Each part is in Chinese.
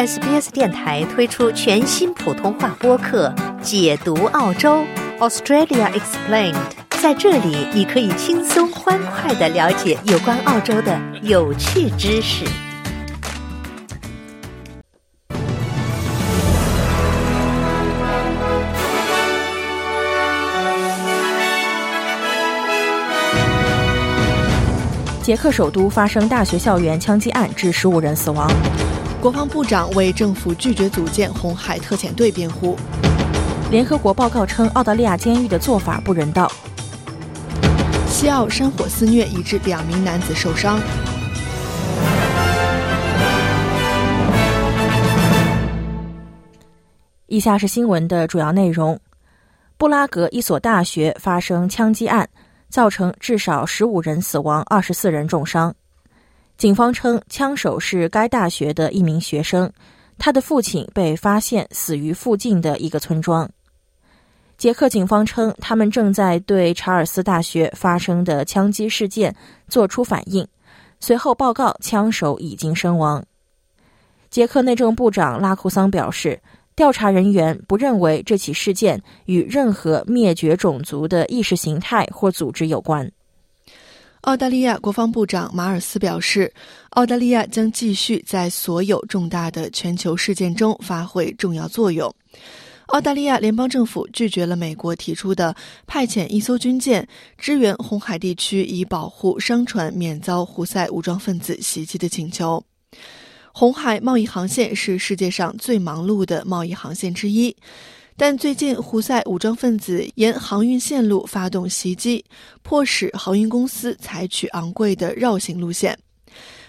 SBS 电台推出全新普通话播客《解读澳洲 Australia Explained》。在这里，你可以轻松欢快的了解有关澳洲的有趣知识。捷克首都发生大学校园枪击案，致十五人死亡。国防部长为政府拒绝组建红海特遣队辩护。联合国报告称，澳大利亚监狱的做法不人道。西澳山火肆虐，已致两名男子受伤。以下是新闻的主要内容：布拉格一所大学发生枪击案，造成至少十五人死亡，二十四人重伤。警方称，枪手是该大学的一名学生，他的父亲被发现死于附近的一个村庄。捷克警方称，他们正在对查尔斯大学发生的枪击事件作出反应，随后报告枪手已经身亡。捷克内政部长拉库桑表示，调查人员不认为这起事件与任何灭绝种族的意识形态或组织有关。澳大利亚国防部长马尔斯表示，澳大利亚将继续在所有重大的全球事件中发挥重要作用。澳大利亚联邦政府拒绝了美国提出的派遣一艘军舰支援红海地区，以保护商船免遭胡塞武装分子袭击的请求。红海贸易航线是世界上最忙碌的贸易航线之一。但最近，胡塞武装分子沿航运线路发动袭击，迫使航运公司采取昂贵的绕行路线。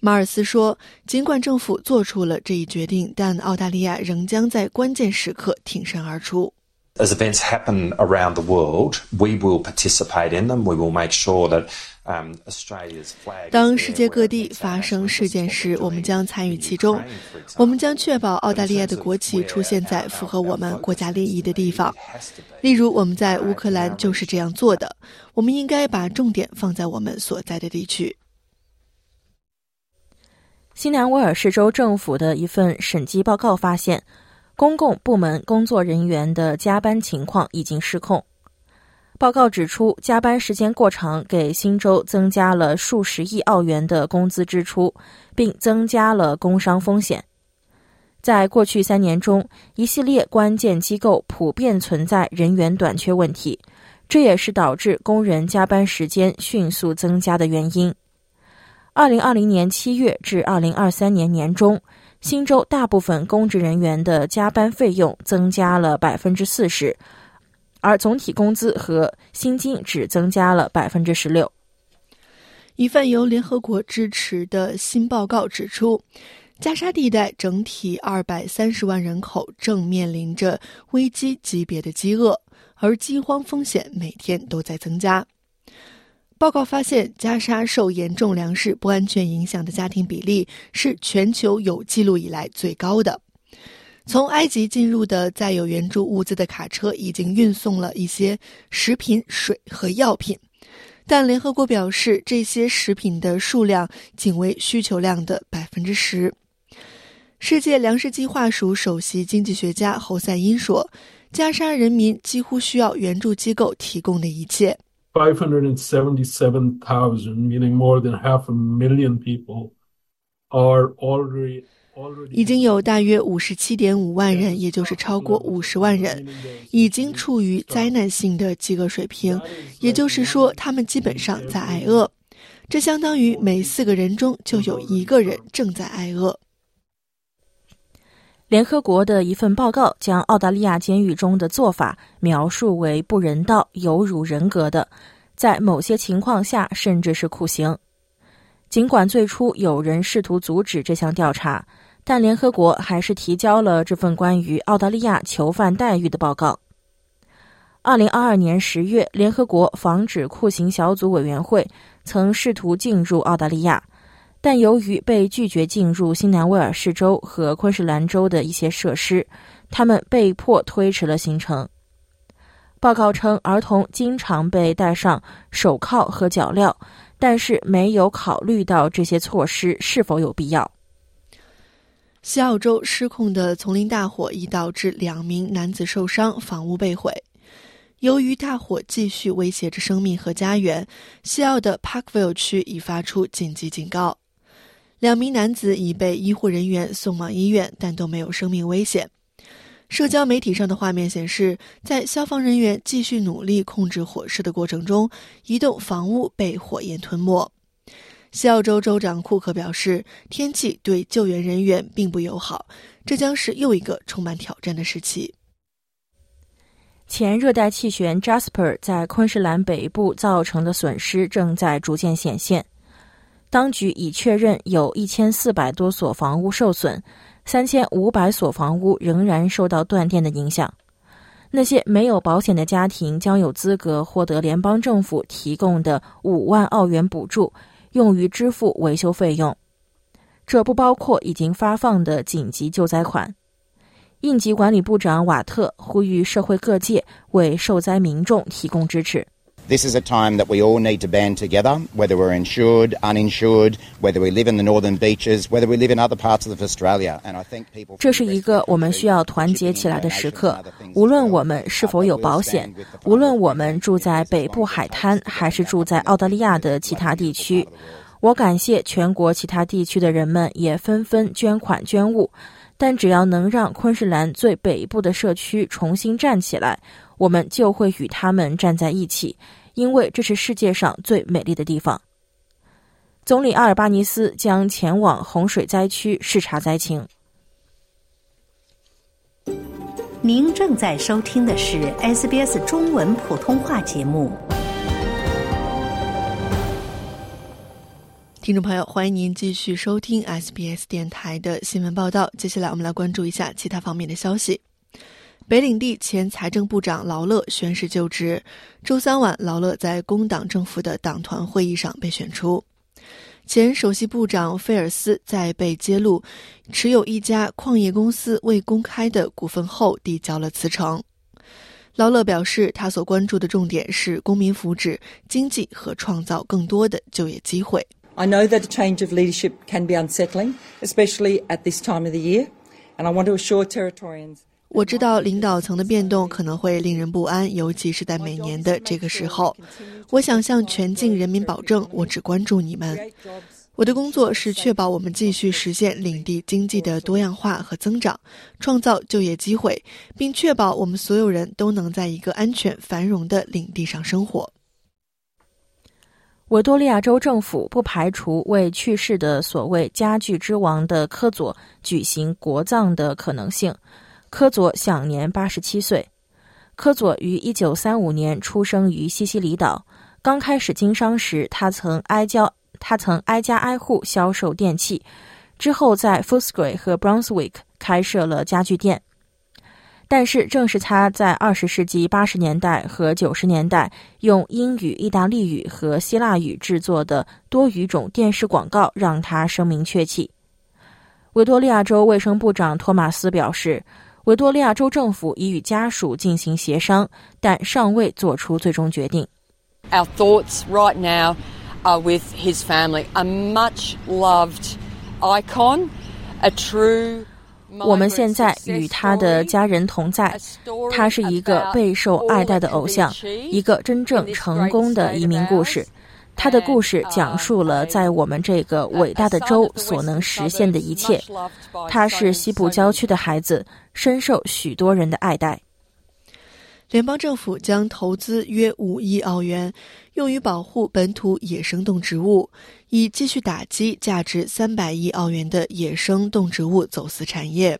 马尔斯说：“尽管政府做出了这一决定，但澳大利亚仍将在关键时刻挺身而出。” As events happen around the world, we will participate in them. We will make sure that 当世界各地发生事件时，我们将参与其中。我们将确保澳大利亚的国旗出现在符合我们国家利益的地方。例如，我们在乌克兰就是这样做的。我们应该把重点放在我们所在的地区。新南威尔士州政府的一份审计报告发现，公共部门工作人员的加班情况已经失控。报告指出，加班时间过长给新州增加了数十亿澳元的工资支出，并增加了工伤风险。在过去三年中，一系列关键机构普遍存在人员短缺问题，这也是导致工人加班时间迅速增加的原因。二零二零年七月至二零二三年年中，新州大部分公职人员的加班费用增加了百分之四十。而总体工资和薪金只增加了百分之十六。一份由联合国支持的新报告指出，加沙地带整体二百三十万人口正面临着危机级别的饥饿，而饥荒风险每天都在增加。报告发现，加沙受严重粮食不安全影响的家庭比例是全球有记录以来最高的。从埃及进入的载有援助物资的卡车已经运送了一些食品、水和药品，但联合国表示，这些食品的数量仅为需求量的百分之十。世界粮食计划署首席经济学家侯赛因说：“加沙人民几乎需要援助机构提供的一切。” Five hundred and seventy-seven thousand, meaning more than half a million people, are already. 已经有大约五十七点五万人，也就是超过五十万人，已经处于灾难性的饥饿水平。也就是说，他们基本上在挨饿。这相当于每四个人中就有一个人正在挨饿。联合国的一份报告将澳大利亚监狱中的做法描述为不人道、有辱人格的，在某些情况下甚至是酷刑。尽管最初有人试图阻止这项调查。但联合国还是提交了这份关于澳大利亚囚犯待遇的报告。二零二二年十月，联合国防止酷刑小组委员会曾试图进入澳大利亚，但由于被拒绝进入新南威尔士州和昆士兰州的一些设施，他们被迫推迟了行程。报告称，儿童经常被戴上手铐和脚镣，但是没有考虑到这些措施是否有必要。西澳洲失控的丛林大火已导致两名男子受伤，房屋被毁。由于大火继续威胁着生命和家园，西澳的 Parkville 区已发出紧急警告。两名男子已被医护人员送往医院，但都没有生命危险。社交媒体上的画面显示，在消防人员继续努力控制火势的过程中，一栋房屋被火焰吞没。西澳洲州长库克表示，天气对救援人员并不友好，这将是又一个充满挑战的时期。前热带气旋 Jasper 在昆士兰北部造成的损失正在逐渐显现。当局已确认有一千四百多所房屋受损，三千五百所房屋仍然受到断电的影响。那些没有保险的家庭将有资格获得联邦政府提供的五万澳元补助，用于支付维修费用。这不包括已经发放的紧急救灾款。应急管理部长瓦特呼吁社会各界为受灾民众提供支持。This is a time that we all need to band together, whether we're insured, uninsured, whether we live in the northern beaches, whether we live in other parts of Australia. And I think people. 这是一个我们需要团结起来的时刻。无论我们是否有保险，无论我们住在北部海滩还是住在澳大利亚的其他地区，我感谢全国其他地区的人们也纷纷捐款捐物。 但只要能让昆士兰最北部的社区重新站起来，我们就会与他们站在一起，因为这是世界上最美丽的地方。总理阿尔巴尼斯将前往洪水灾区视察灾情。您正在收听的是 SBS 中文普通话节目。听众朋友，欢迎您继续收听 SBS 电台的新闻报道。接下来，我们来关注一下其他方面的消息。北领地前财政部长劳勒宣誓就职。周三晚，劳勒在工党政府的党团会议上被选出。前首席部长菲尔斯在被揭露持有一家矿业公司未公开的股份后，递交了辞呈。劳勒表示，他所关注的重点是公民福祉、经济和创造更多的就业机会。I know that a change of leadership can be unsettling, especially at this time of the year, and I want to assure Territorians. 我知道领导层的变动可能会令人不安，尤其是在每年的这个时候。我想向全境人民保证，我只关注你们。我的工作是确保我们继续实现领地经济的多样化和增长，创造就业机会，并确保我们所有人都能在一个安全、繁荣的领地上生活。维多利亚州政府不排除为去世的所谓“家具之王”的科佐举行国葬的可能性。科佐享年八十七岁。科佐于一九三五年出生于西西里岛。刚开始经商时，他曾挨家他曾挨家挨户销售电器，之后在 Footscray 和 Brunswick 开设了家具店。但是，正是他在二十世纪八十年代和九十年代用英语、意大利语和希腊语制作的多语种电视广告，让他声名鹊起。维多利亚州卫生部长托马斯表示，维多利亚州政府已与家属进行协商，但尚未做出最终决定。Our thoughts right now are with his family, a much loved icon, a true. 我们现在与他的家人同在，他是一个备受爱戴的偶像，一个真正成功的移民故事。他的故事讲述了在我们这个伟大的州所能实现的一切。他是西部郊区的孩子，深受许多人的爱戴。联邦政府将投资约五亿澳元，用于保护本土野生动植物，以继续打击价值三百亿澳元的野生动植物走私产业。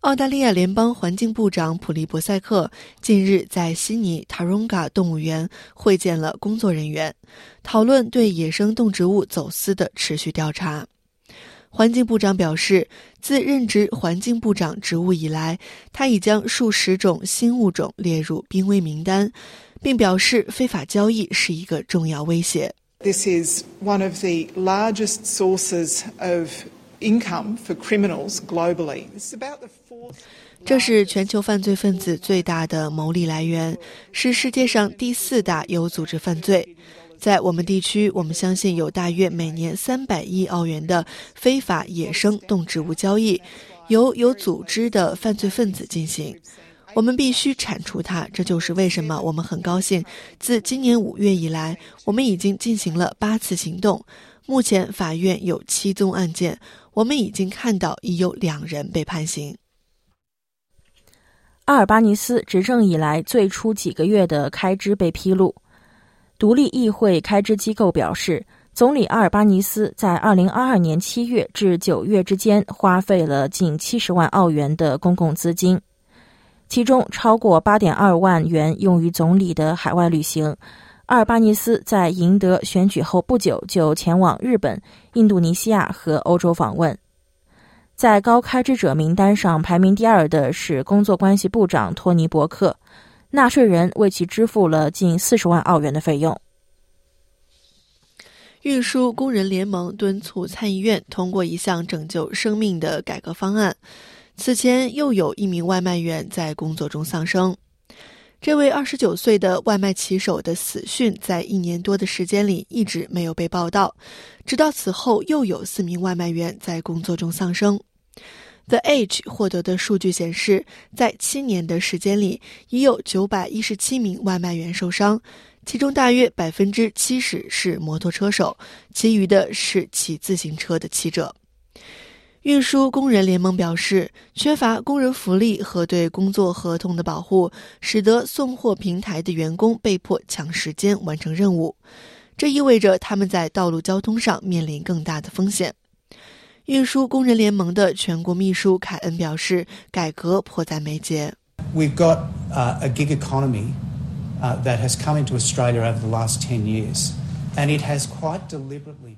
澳大利亚联邦环境部长普利伯塞克近日在悉尼塔隆嘎动物园会见了工作人员，讨论对野生动植物走私的持续调查。环境部长表示，自任职环境部长职务以来，他已将数十种新物种列入濒危名单，并表示非法交易是一个重要威胁。This is one of the largest sources of income for criminals globally. Is about the fourth. 这是全球犯罪分子最大的牟利来源，是世界上第四大有组织犯罪。在我们地区，我们相信有大约每年三百亿澳元的非法野生动植物交易，由有组织的犯罪分子进行。我们必须铲除它。这就是为什么我们很高兴，自今年五月以来，我们已经进行了八次行动。目前法院有七宗案件，我们已经看到已有两人被判刑。阿尔巴尼斯执政以来最初几个月的开支被披露。独立议会开支机构表示，总理阿尔巴尼斯在2022年7月至9月之间花费了近70万澳元的公共资金，其中超过8.2万元用于总理的海外旅行。阿尔巴尼斯在赢得选举后不久就前往日本、印度尼西亚和欧洲访问。在高开支者名单上排名第二的是工作关系部长托尼·伯克，纳税人为其支付了近四十万澳元的费用。运输工人联盟敦促参议院通过一项拯救生命的改革方案。此前又有一名外卖员在工作中丧生。这位二十九岁的外卖骑手的死讯在一年多的时间里一直没有被报道，直到此后又有四名外卖员在工作中丧生。The Age 获得的数据显示，在七年的时间里，已有九百一十七名外卖员受伤，其中大约百分之七十是摩托车手，其余的是骑自行车的骑者。运输工人联盟表示，缺乏工人福利和对工作合同的保护，使得送货平台的员工被迫抢时间完成任务。这意味着他们在道路交通上面临更大的风险。运输工人联盟的全国秘书凯恩表示，改革迫在眉睫。We've got a gig economy that has come into Australia over the last ten years, and it has quite deliberately.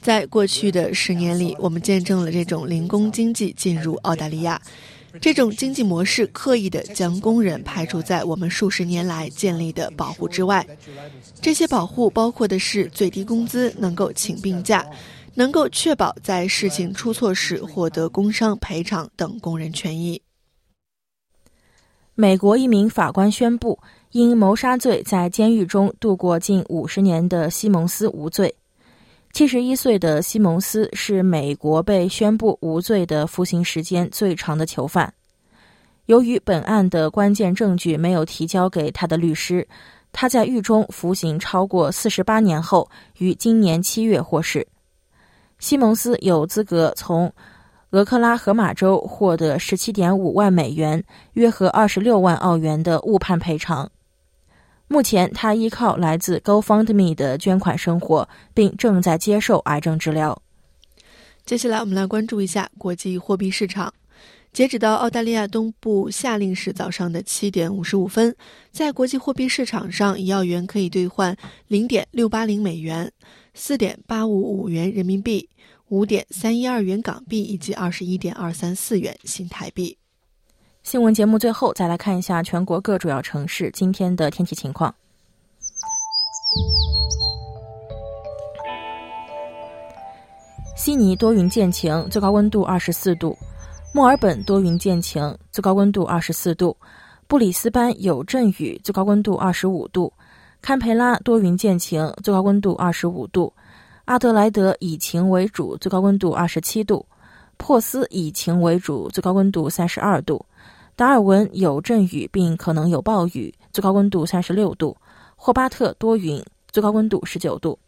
在过去的十年里，我们见证了这种零工经济进入澳大利亚。这种经济模式刻意地将工人排除在我们数十年来建立的保护之外。这些保护包括的是最低工资、能够请病假、能够确保在事情出错时获得工伤赔偿等工人权益。美国一名法官宣布，因谋杀罪在监狱中度过近五十年的西蒙斯无罪。七十一岁的西蒙斯是美国被宣布无罪的服刑时间最长的囚犯。由于本案的关键证据没有提交给他的律师，他在狱中服刑超过四十八年后，于今年七月获释。西蒙斯有资格从俄克拉荷马州获得十七点五万美元（约合二十六万澳元）的误判赔偿。目前，他依靠来自 GoFundMe 的捐款生活，并正在接受癌症治疗。接下来，我们来关注一下国际货币市场。截止到澳大利亚东部夏令时早上的七点五十五分，在国际货币市场上，一澳元可以兑换零点六八零美元、四点八五五元人民币、五点三一二元港币以及二十一点二三四元新台币。新闻节目最后再来看一下全国各主要城市今天的天气情况。悉尼多云见晴，最高温度二十四度；墨尔本多云见晴，最高温度二十四度；布里斯班有阵雨，最高温度二十五度；堪培拉多云见晴，最高温度二十五度；阿德莱德以晴为主，最高温度二十七度；珀斯以晴为主，最高温度三十二度。达尔文有阵雨，并可能有暴雨，最高温度三十六度；霍巴特多云，最高温度十九度。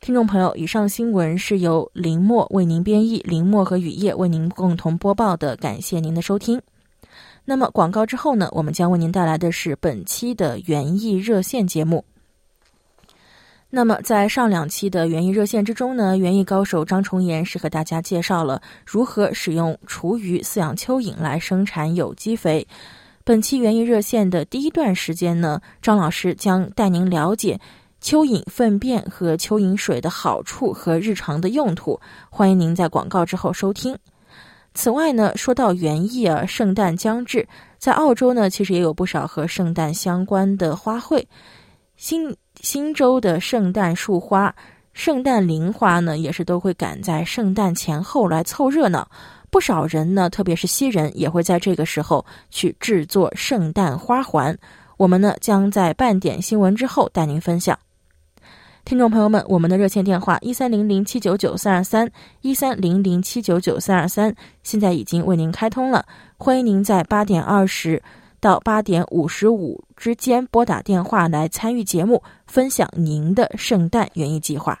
听众朋友，以上新闻是由林墨为您编译，林墨和雨夜为您共同播报的，感谢您的收听。那么广告之后呢，我们将为您带来的是本期的园艺热线节目。那么，在上两期的园艺热线之中呢，园艺高手张崇岩是和大家介绍了如何使用厨余饲养蚯蚓来生产有机肥。本期园艺热线的第一段时间呢，张老师将带您了解蚯蚓粪便和蚯蚓水的好处和日常的用途。欢迎您在广告之后收听。此外呢，说到园艺啊，圣诞将至，在澳洲呢，其实也有不少和圣诞相关的花卉。新新州的圣诞树花、圣诞铃花呢，也是都会赶在圣诞前后来凑热闹。不少人呢，特别是西人，也会在这个时候去制作圣诞花环。我们呢，将在半点新闻之后带您分享。听众朋友们，我们的热线电话一三零零七九九三二三一三零零七九九三二三，现在已经为您开通了，欢迎您在八点二十到八点五十五之间拨打电话来参与节目，分享您的圣诞园艺计划。